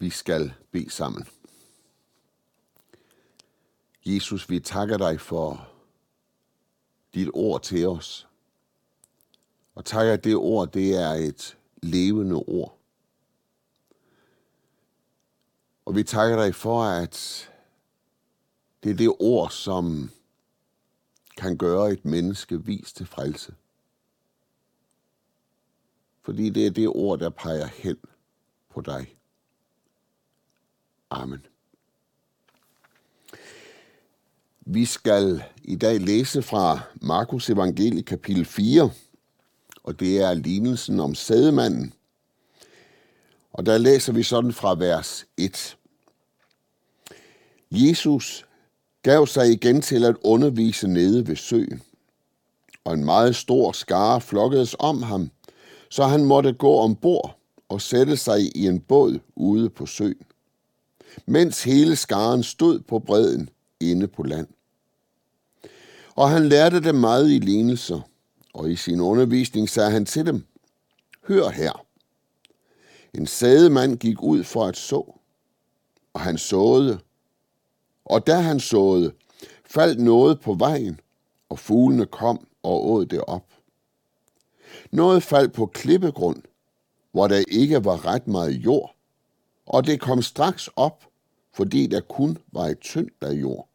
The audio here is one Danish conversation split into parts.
Vi skal bede sammen. Jesus, vi takker dig for dit ord til os. Og takker, at det ord, det er et levende ord. Og vi takker dig for, at det er det ord, som kan gøre et menneske vis til frelse. Fordi det er det ord, der peger hen på dig. Amen. Vi skal i dag læse fra Markus evangelie kapitel 4, og det er lignelsen om sædemanden. Og der læser vi sådan fra vers 1. Jesus gav sig igen til at undervise nede ved søen, og en meget stor skare flokkedes om ham, så han måtte gå ombord og sætte sig i en båd ude på søen, mens hele skaren stod på bredden inde på land. Og han lærte dem meget i lignelser, og i sin undervisning sagde han til dem, Hør her. En sædemand gik ud for at så, og han såede. Og da han såede, faldt noget på vejen, og fuglene kom og åd det op. Noget faldt på klippegrund, hvor der ikke var ret meget jord, og det kom straks op, fordi der kun var et tyndt af jord.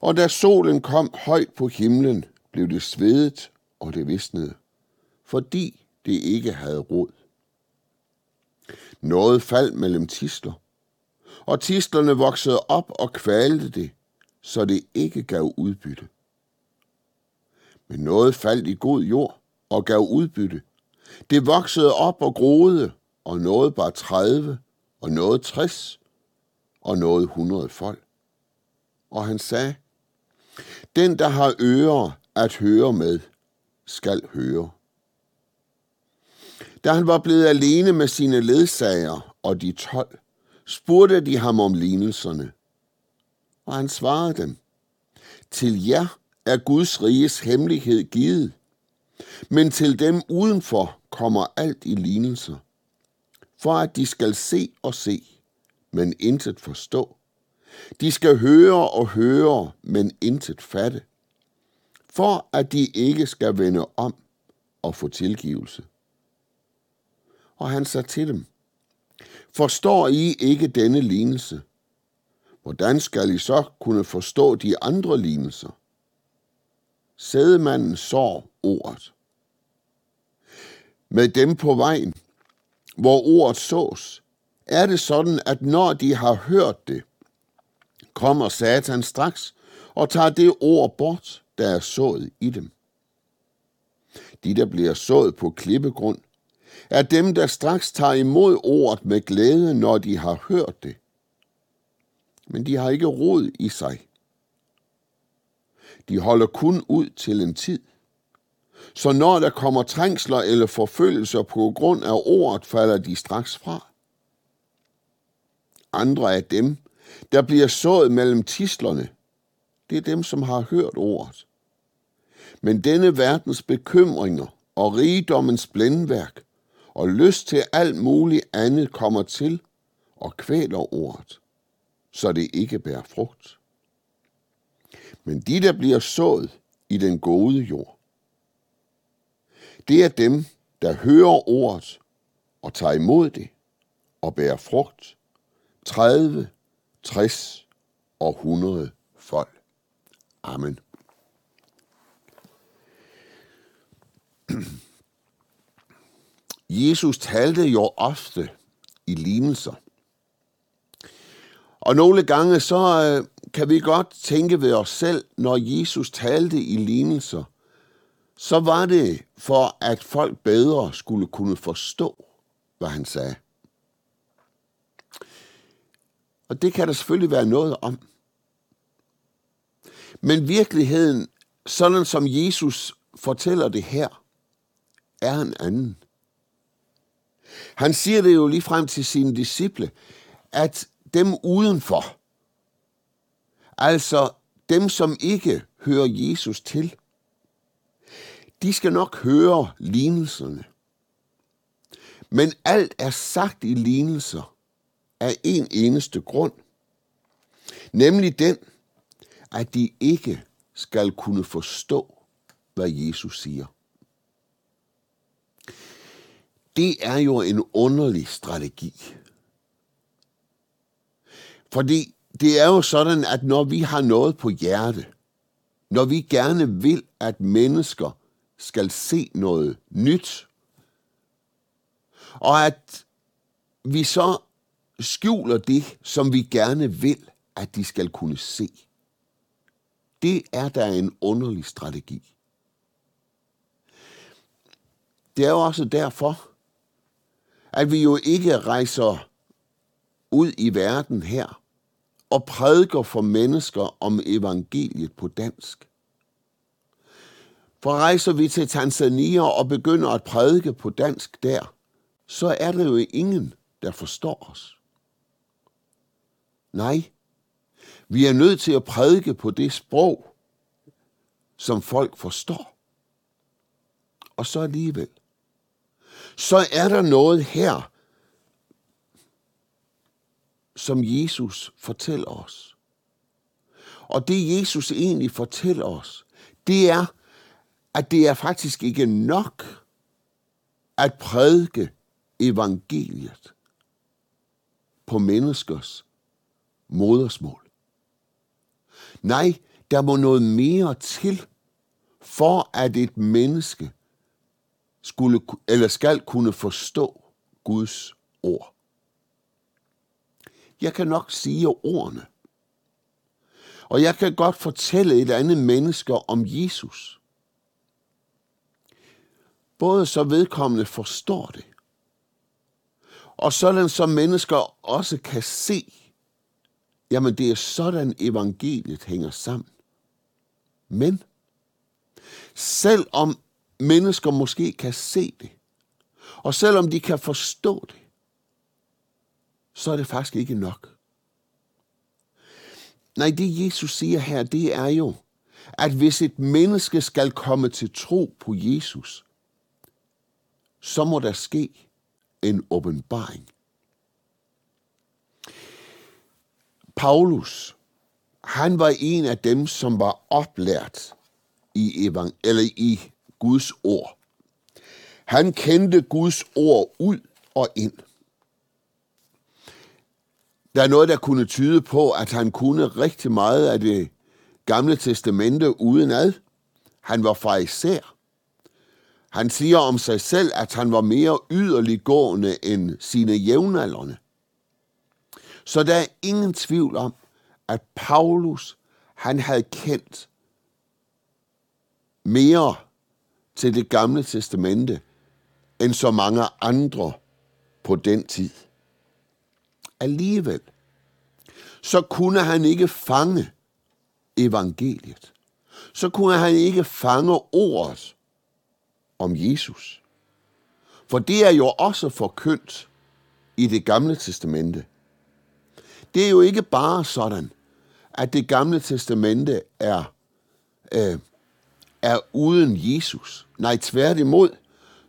Og da solen kom højt på himlen, blev det svedet, og det visnede, fordi det ikke havde rod. Noget faldt mellem tisler, og tislerne voksede op og kvalte det, så det ikke gav udbytte. Men noget faldt i god jord og gav udbytte. Det voksede op og groede, og noget bare 30, og noget 60, og noget 100 folk. Og han sagde, den, der har ører at høre med, skal høre. Da han var blevet alene med sine ledsager og de tolv, spurgte de ham om lignelserne. Og han svarede dem, til jer er Guds riges hemmelighed givet, men til dem udenfor kommer alt i lignelser, for at de skal se og se, men intet forstå. De skal høre og høre, men intet fatte, for at de ikke skal vende om og få tilgivelse. Og han sagde til dem, Forstår I ikke denne lignelse? Hvordan skal I så kunne forstå de andre lignelser? Sædemanden sår ordet. Med dem på vejen, hvor ordet sås, er det sådan, at når de har hørt det, kommer Satan straks og tager det ord bort, der er sået i dem. De, der bliver sået på klippegrund, er dem, der straks tager imod ordet med glæde, når de har hørt det. Men de har ikke rod i sig. De holder kun ud til en tid. Så når der kommer trængsler eller forfølgelser på grund af ordet, falder de straks fra. Andre af dem, der bliver sået mellem tislerne, det er dem, som har hørt ordet. Men denne verdens bekymringer og rigdommens blændværk og lyst til alt muligt andet kommer til og kvæler ordet, så det ikke bærer frugt. Men de, der bliver sået i den gode jord, det er dem, der hører ordet og tager imod det og bærer frugt. 30, 60 og 100 folk. Amen. Jesus talte jo ofte i lignelser. Og nogle gange så øh, kan vi godt tænke ved os selv, når Jesus talte i lignelser, så var det for, at folk bedre skulle kunne forstå, hvad han sagde. Og det kan der selvfølgelig være noget om. Men virkeligheden, sådan som Jesus fortæller det her, er en anden. Han siger det jo lige frem til sine disciple, at dem udenfor, altså dem, som ikke hører Jesus til, de skal nok høre lignelserne. Men alt er sagt i lignelser af en eneste grund, nemlig den, at de ikke skal kunne forstå, hvad Jesus siger. Det er jo en underlig strategi. Fordi det er jo sådan, at når vi har noget på hjerte, når vi gerne vil, at mennesker skal se noget nyt, og at vi så skjuler det, som vi gerne vil, at de skal kunne se. Det er da en underlig strategi. Det er jo også derfor, at vi jo ikke rejser ud i verden her og prædiker for mennesker om evangeliet på dansk. For rejser vi til Tanzania og begynder at prædike på dansk der, så er der jo ingen, der forstår os. Nej, vi er nødt til at prædike på det sprog, som folk forstår. Og så alligevel, så er der noget her, som Jesus fortæller os. Og det Jesus egentlig fortæller os, det er, at det er faktisk ikke nok at prædike evangeliet på menneskers modersmål. Nej, der må noget mere til, for at et menneske skulle, eller skal kunne forstå Guds ord. Jeg kan nok sige ordene. Og jeg kan godt fortælle et andet menneske om Jesus. Både så vedkommende forstår det, og sådan som mennesker også kan se, jamen det er sådan evangeliet hænger sammen. Men selvom mennesker måske kan se det, og selvom de kan forstå det, så er det faktisk ikke nok. Nej, det Jesus siger her, det er jo, at hvis et menneske skal komme til tro på Jesus, så må der ske en åbenbaring. Paulus, han var en af dem, som var oplært i, evang- eller i Guds ord. Han kendte Guds ord ud og ind. Der er noget, der kunne tyde på, at han kunne rigtig meget af det gamle testamente udenad. Han var fra især. Han siger om sig selv, at han var mere yderliggående end sine jævnaldrende. Så der er ingen tvivl om, at Paulus, han havde kendt mere til det gamle testamente, end så mange andre på den tid. Alligevel, så kunne han ikke fange evangeliet. Så kunne han ikke fange ordet om Jesus. For det er jo også forkyndt i det gamle testamente. Det er jo ikke bare sådan, at det gamle testamente er, øh, er uden Jesus. Nej, tværtimod,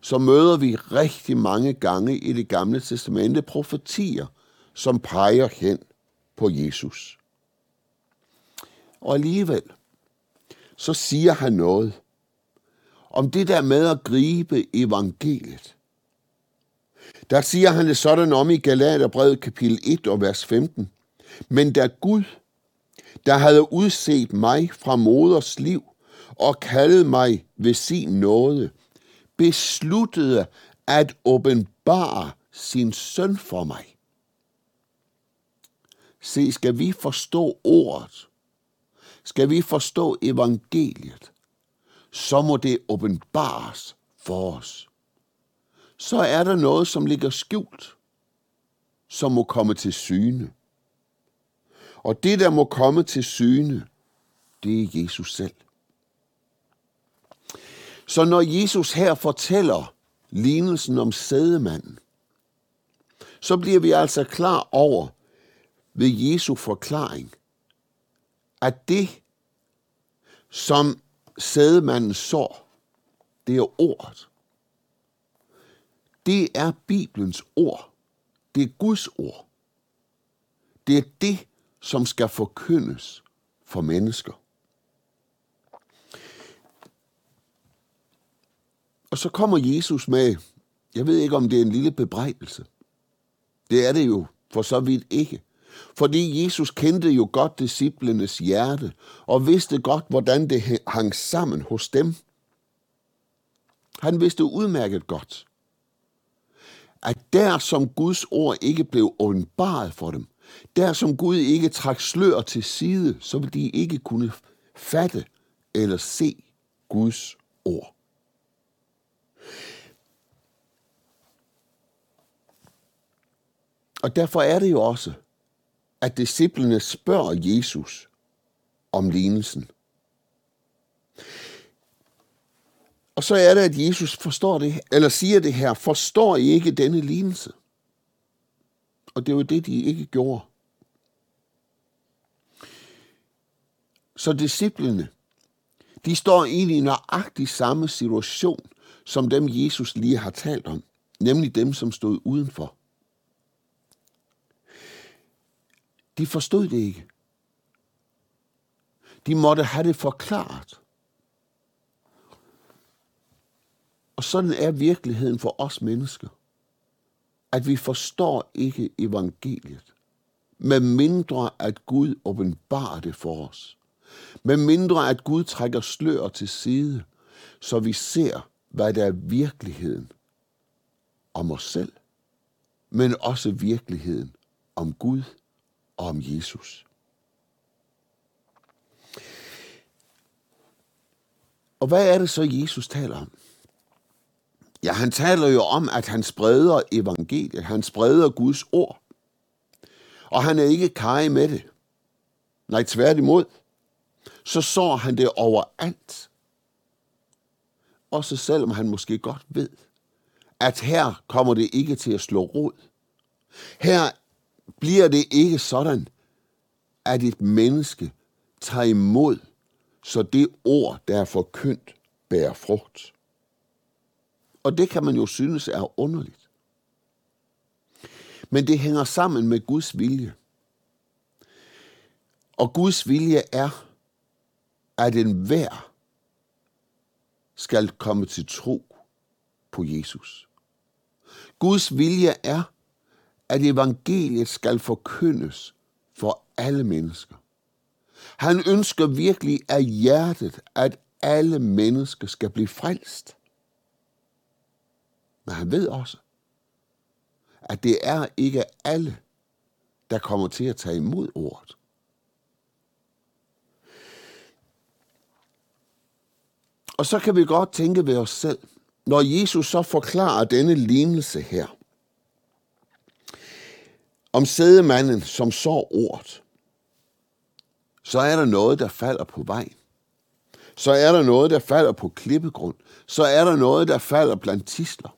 så møder vi rigtig mange gange i det gamle testamente profetier, som peger hen på Jesus. Og alligevel, så siger han noget om det der med at gribe evangeliet. Der siger han det sådan om i Galaterbrevet kapitel 1 og vers 15. Men da Gud, der havde udset mig fra moders liv og kaldet mig ved sin nåde, besluttede at åbenbare sin søn for mig. Se, skal vi forstå ordet, skal vi forstå evangeliet, så må det åbenbares for os. Så er der noget, som ligger skjult, som må komme til syne. Og det, der må komme til syne, det er Jesus selv. Så når Jesus her fortæller lignelsen om sædemanden, så bliver vi altså klar over ved Jesu forklaring, at det, som sædemanden sår, det er ordet. Det er Bibelens ord. Det er Guds ord. Det er det, som skal forkyndes for mennesker. Og så kommer Jesus med, jeg ved ikke om det er en lille bebrejdelse. Det er det jo for så vidt ikke. Fordi Jesus kendte jo godt disciplenes hjerte, og vidste godt, hvordan det hang sammen hos dem. Han vidste udmærket godt, at der som Guds ord ikke blev åbenbaret for dem, der som Gud ikke trak slør til side, så ville de ikke kunne fatte eller se Guds ord. Og derfor er det jo også, at disciplene spørger Jesus om lignelsen. Og så er det, at Jesus forstår det, eller siger det her, forstår I ikke denne lignelse? Og det var det, de ikke gjorde. Så disciplene, de står egentlig i nøjagtig samme situation, som dem Jesus lige har talt om, nemlig dem, som stod udenfor. De forstod det ikke. De måtte have det forklaret. Og sådan er virkeligheden for os mennesker. At vi forstår ikke evangeliet, med mindre at Gud åbenbarer det for os. Med mindre at Gud trækker slør til side, så vi ser, hvad der er virkeligheden om os selv, men også virkeligheden om Gud og om Jesus. Og hvad er det så, Jesus taler om? Ja, han taler jo om, at han spreder evangeliet, han spreder Guds ord. Og han er ikke kaj med det. Nej, tværtimod. Så så han det overalt. Også selvom han måske godt ved, at her kommer det ikke til at slå rod. Her bliver det ikke sådan, at et menneske tager imod, så det ord, der er forkyndt, bærer frugt. Og det kan man jo synes er underligt. Men det hænger sammen med Guds vilje. Og Guds vilje er, at enhver skal komme til tro på Jesus. Guds vilje er, at evangeliet skal forkyndes for alle mennesker. Han ønsker virkelig af hjertet, at alle mennesker skal blive frelst. Men han ved også, at det er ikke alle, der kommer til at tage imod ordet. Og så kan vi godt tænke ved os selv, når Jesus så forklarer denne lignelse her, om sædemanden, som så ordet, så er der noget, der falder på vej. Så er der noget, der falder på klippegrund. Så er der noget, der falder blandt tisler.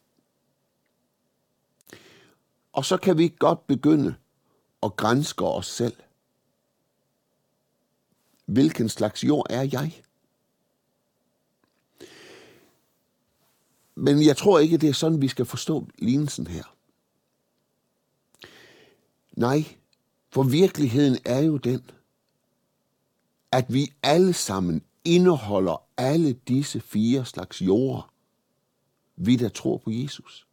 Og så kan vi godt begynde at grænske os selv. Hvilken slags jord er jeg? Men jeg tror ikke, det er sådan, vi skal forstå lignelsen her. Nej, for virkeligheden er jo den, at vi alle sammen indeholder alle disse fire slags jorder, vi der tror på Jesus.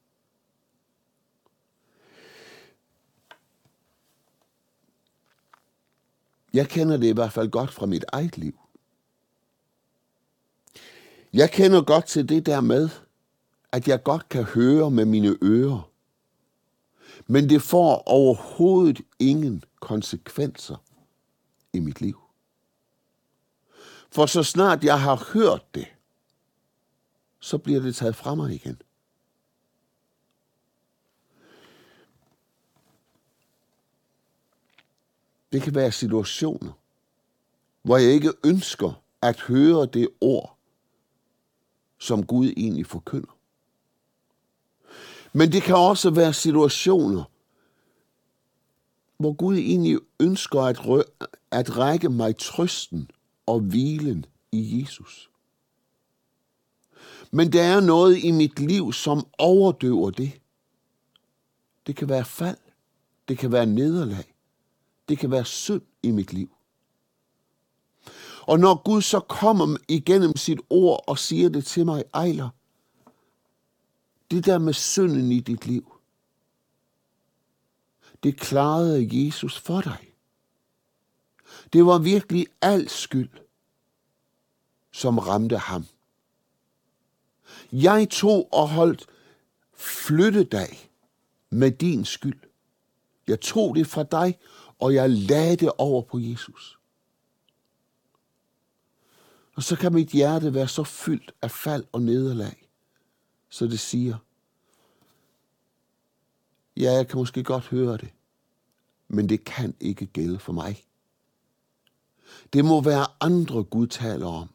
Jeg kender det i hvert fald godt fra mit eget liv. Jeg kender godt til det der med, at jeg godt kan høre med mine ører, men det får overhovedet ingen konsekvenser i mit liv. For så snart jeg har hørt det, så bliver det taget fra mig igen. Det kan være situationer, hvor jeg ikke ønsker at høre det ord, som Gud egentlig forkynder. Men det kan også være situationer, hvor Gud egentlig ønsker at, rø- at række mig trøsten og hvilen i Jesus. Men der er noget i mit liv, som overdøver det. Det kan være fald. Det kan være nederlag. Det kan være synd i mit liv. Og når Gud så kommer igennem sit ord og siger det til mig, Ejler, det der med synden i dit liv, det klarede Jesus for dig. Det var virkelig al skyld, som ramte ham. Jeg tog og holdt flyttedag med din skyld. Jeg tog det fra dig, og jeg lagde det over på Jesus. Og så kan mit hjerte være så fyldt af fald og nederlag, så det siger, ja, jeg kan måske godt høre det, men det kan ikke gælde for mig. Det må være andre, Gud taler om.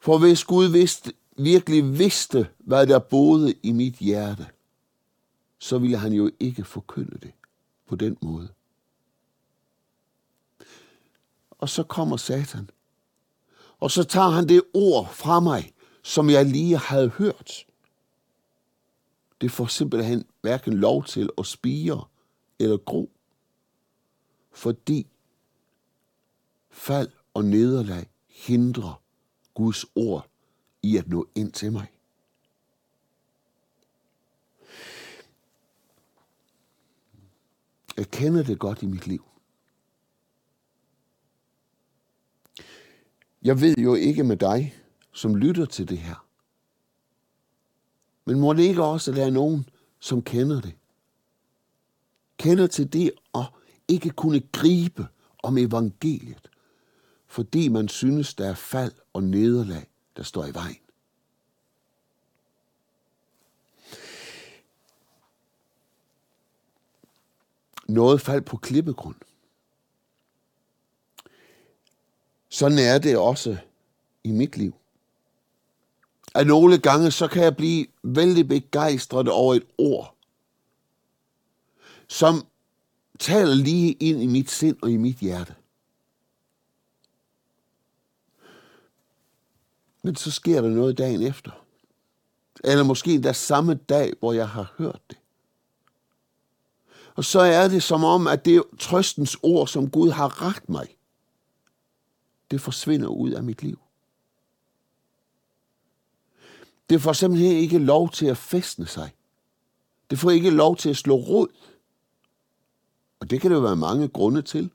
For hvis Gud vidste, virkelig vidste, hvad der boede i mit hjerte, så ville han jo ikke forkynde det på den måde. Og så kommer Satan. Og så tager han det ord fra mig, som jeg lige havde hørt. Det får simpelthen hverken lov til at spire eller gro. Fordi fald og nederlag hindrer Guds ord i at nå ind til mig. Jeg kender det godt i mit liv. Jeg ved jo ikke med dig, som lytter til det her. Men må det ikke også være nogen, som kender det? Kender til det at ikke kunne gribe om evangeliet, fordi man synes, der er fald og nederlag, der står i vejen. Noget faldt på klippegrund. Sådan er det også i mit liv. At nogle gange, så kan jeg blive vældig begejstret over et ord, som taler lige ind i mit sind og i mit hjerte. Men så sker der noget dagen efter. Eller måske endda samme dag, hvor jeg har hørt det. Og så er det som om, at det trøstens ord, som Gud har ragt mig, det forsvinder ud af mit liv. Det får simpelthen ikke lov til at festne sig. Det får ikke lov til at slå rod. Og det kan der være mange grunde til.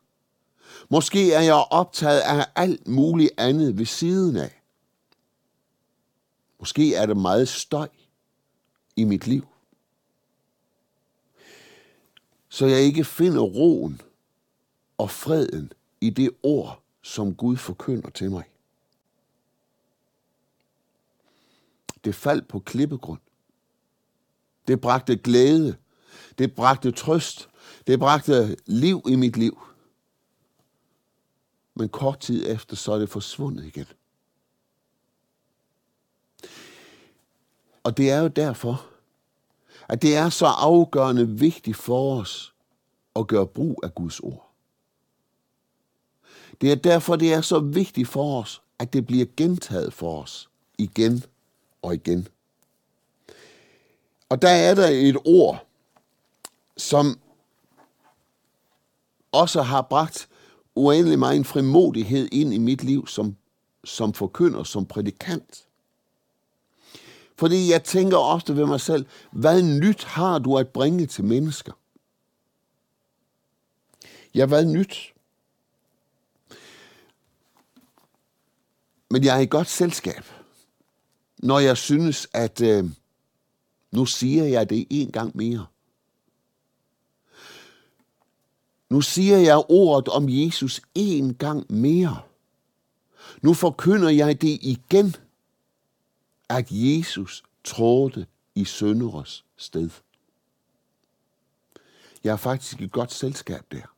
Måske er jeg optaget af alt muligt andet ved siden af. Måske er der meget støj i mit liv. Så jeg ikke finder roen og freden i det ord, som Gud forkynder til mig. Det faldt på klippegrund. Det bragte glæde. Det bragte trøst. Det bragte liv i mit liv. Men kort tid efter, så er det forsvundet igen. Og det er jo derfor, at det er så afgørende vigtigt for os at gøre brug af Guds ord. Det er derfor, det er så vigtigt for os, at det bliver gentaget for os igen og igen. Og der er der et ord, som også har bragt uendelig meget frimodighed ind i mit liv som, som forkynder, som prædikant. Fordi jeg tænker ofte ved mig selv, hvad nyt har du at bringe til mennesker? Ja, hvad nyt? Men jeg er i godt selskab, når jeg synes, at øh, nu siger jeg det en gang mere. Nu siger jeg ordet om Jesus en gang mere. Nu forkynder jeg det igen at Jesus trådte i sønderes sted. Jeg er faktisk et godt selskab der.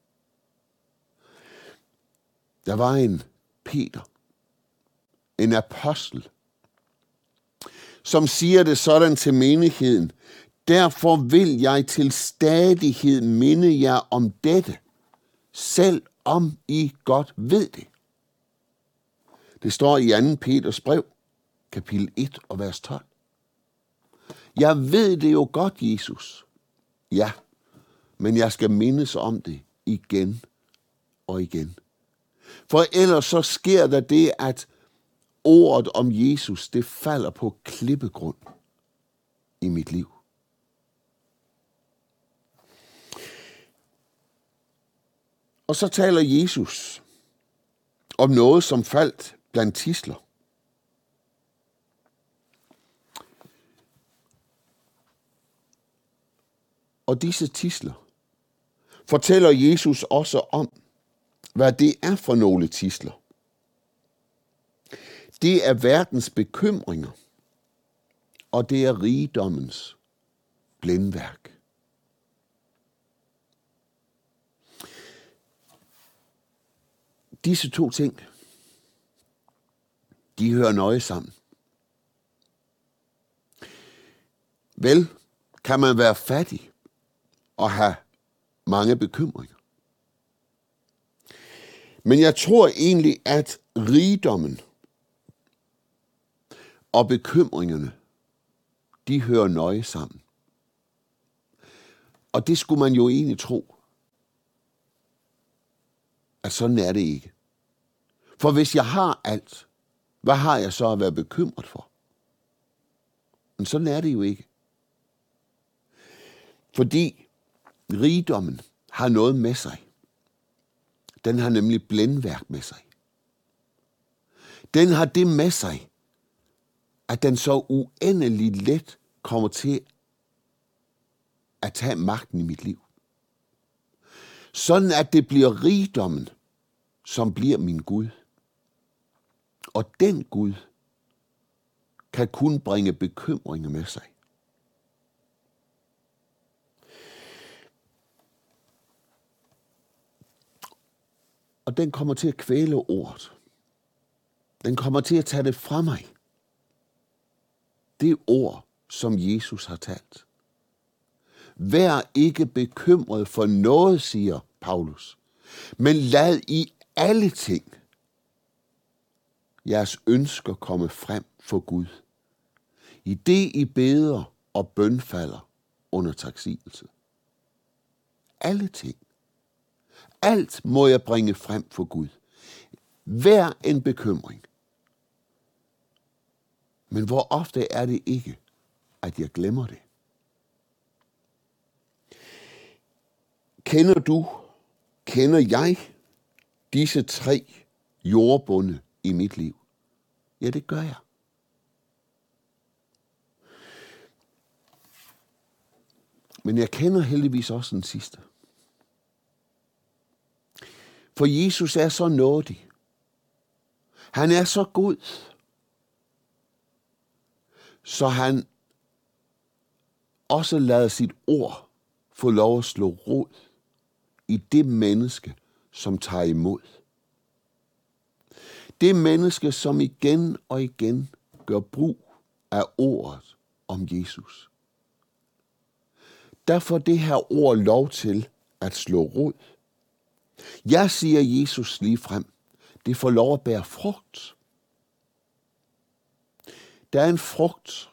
Der var en Peter, en apostel, som siger det sådan til menigheden. Derfor vil jeg til stadighed minde jer om dette, selv om I godt ved det. Det står i 2. Peters brev, kapitel 1 og vers 12. Jeg ved det jo godt, Jesus. Ja, men jeg skal mindes om det igen og igen. For ellers så sker der det, at ordet om Jesus, det falder på klippegrund i mit liv. Og så taler Jesus om noget, som faldt blandt tisler. Og disse tisler fortæller Jesus også om, hvad det er for nogle tisler. Det er verdens bekymringer, og det er rigdommens blændværk. Disse to ting, de hører nøje sammen. Vel, kan man være fattig og have mange bekymringer. Men jeg tror egentlig, at rigdommen og bekymringerne, de hører nøje sammen. Og det skulle man jo egentlig tro, at sådan er det ikke. For hvis jeg har alt, hvad har jeg så at være bekymret for? Men sådan er det jo ikke. Fordi rigdommen har noget med sig. Den har nemlig blændværk med sig. Den har det med sig, at den så uendelig let kommer til at tage magten i mit liv. Sådan at det bliver rigdommen, som bliver min Gud. Og den Gud kan kun bringe bekymringer med sig. Og den kommer til at kvæle ordet. Den kommer til at tage det fra mig. Det ord, som Jesus har talt. Vær ikke bekymret for noget, siger Paulus, men lad i alle ting jeres ønsker komme frem for Gud. I det I beder og bønfalder under taksigelse. Alle ting. Alt må jeg bringe frem for Gud. Hver en bekymring. Men hvor ofte er det ikke, at jeg glemmer det? Kender du, kender jeg disse tre jordbunde i mit liv? Ja, det gør jeg. Men jeg kender heldigvis også den sidste. For Jesus er så nådig. Han er så god, han også lader sit ord få lov at slå rod i det menneske, som tager imod. Det menneske, som igen og igen gør brug af ordet om Jesus. Der får det her ord lov til at slå rod. Jeg siger Jesus lige frem, det får lov at bære frugt. Der er en frugt,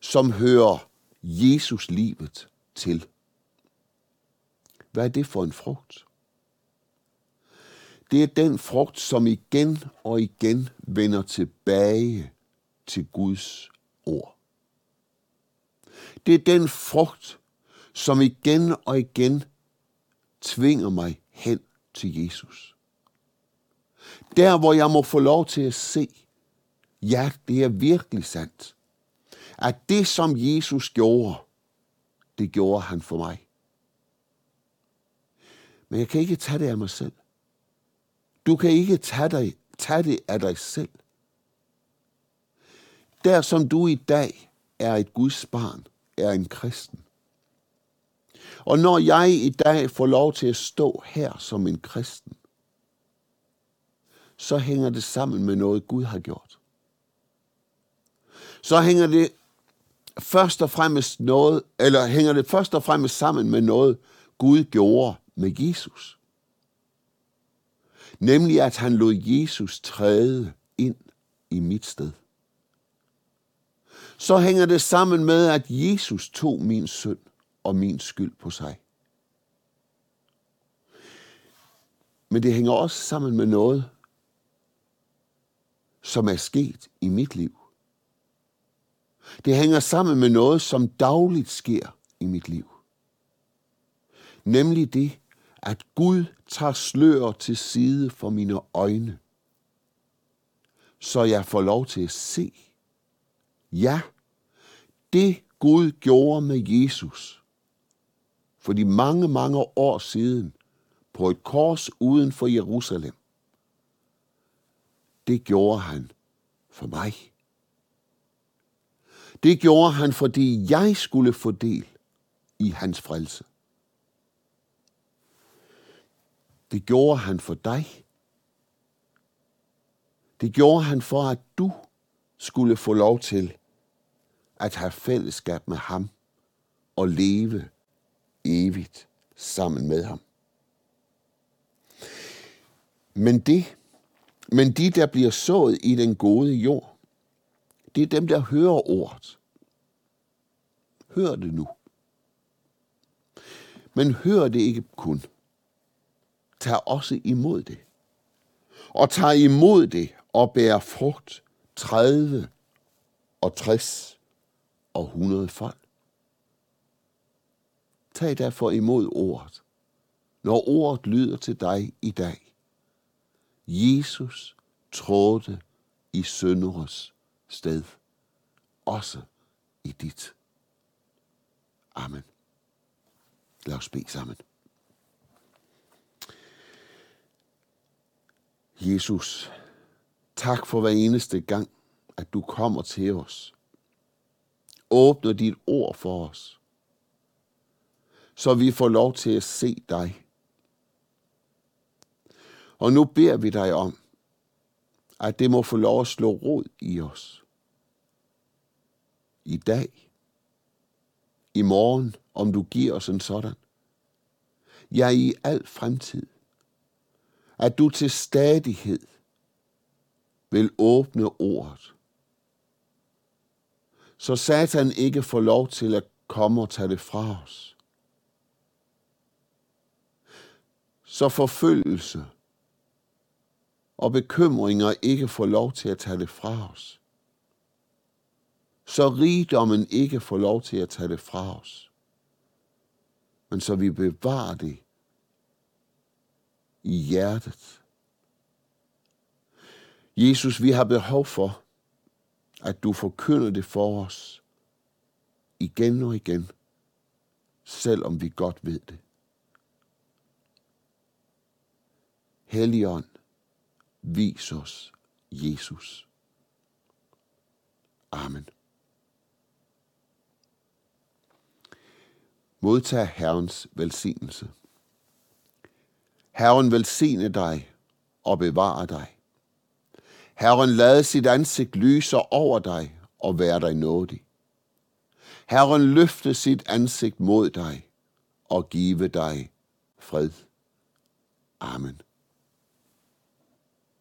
som hører Jesus livet til. Hvad er det for en frugt? Det er den frugt, som igen og igen vender tilbage til Guds ord. Det er den frugt, som igen og igen tvinger mig hen til Jesus. Der, hvor jeg må få lov til at se, ja, det er virkelig sandt, at det, som Jesus gjorde, det gjorde han for mig. Men jeg kan ikke tage det af mig selv. Du kan ikke tage, dig, tage det af dig selv. Der som du i dag er et Guds barn, er en kristen. Og når jeg i dag får lov til at stå her som en kristen, så hænger det sammen med noget Gud har gjort. Så hænger det først og fremmest noget, eller hænger det først og fremmest sammen med noget Gud gjorde med Jesus. Nemlig at han lod Jesus træde ind i mit sted. Så hænger det sammen med, at Jesus tog min synd og min skyld på sig. Men det hænger også sammen med noget, som er sket i mit liv. Det hænger sammen med noget, som dagligt sker i mit liv. Nemlig det, at Gud tager slør til side for mine øjne, så jeg får lov til at se. Ja, det Gud gjorde med Jesus for de mange, mange år siden på et kors uden for Jerusalem, det gjorde han for mig. Det gjorde han, fordi jeg skulle få del i hans frelse. Det gjorde han for dig. Det gjorde han for, at du skulle få lov til at have fællesskab med ham og leve evigt sammen med ham. Men det, men de, der bliver sået i den gode jord, det er dem, der hører ordet. Hør det nu. Men hør det ikke kun. Tag også imod det. Og tag imod det og bær frugt 30 og 60 og 100 folk. Tag derfor imod ordet, når ordet lyder til dig i dag. Jesus trådte i sønderes sted, også i dit. Amen. Lad os bede sammen. Jesus, tak for hver eneste gang, at du kommer til os. Åbner dit ord for os, så vi får lov til at se dig. Og nu beder vi dig om, at det må få lov at slå rod i os. I dag, i morgen, om du giver os en sådan. Ja, i al fremtid. At du til stadighed vil åbne ordet. Så Satan ikke får lov til at komme og tage det fra os. Så forfølgelse og bekymringer ikke får lov til at tage det fra os. Så rigdommen ikke får lov til at tage det fra os. Men så vi bevarer det i hjertet. Jesus, vi har behov for, at du forkynder det for os igen og igen, selvom vi godt ved det. Helligånd, vis os Jesus. Amen. Modtag Herrens velsignelse. Herren velsigne dig og bevare dig. Herren lade sit ansigt lyse over dig og være dig nådig. Herren løfte sit ansigt mod dig og give dig fred. Amen.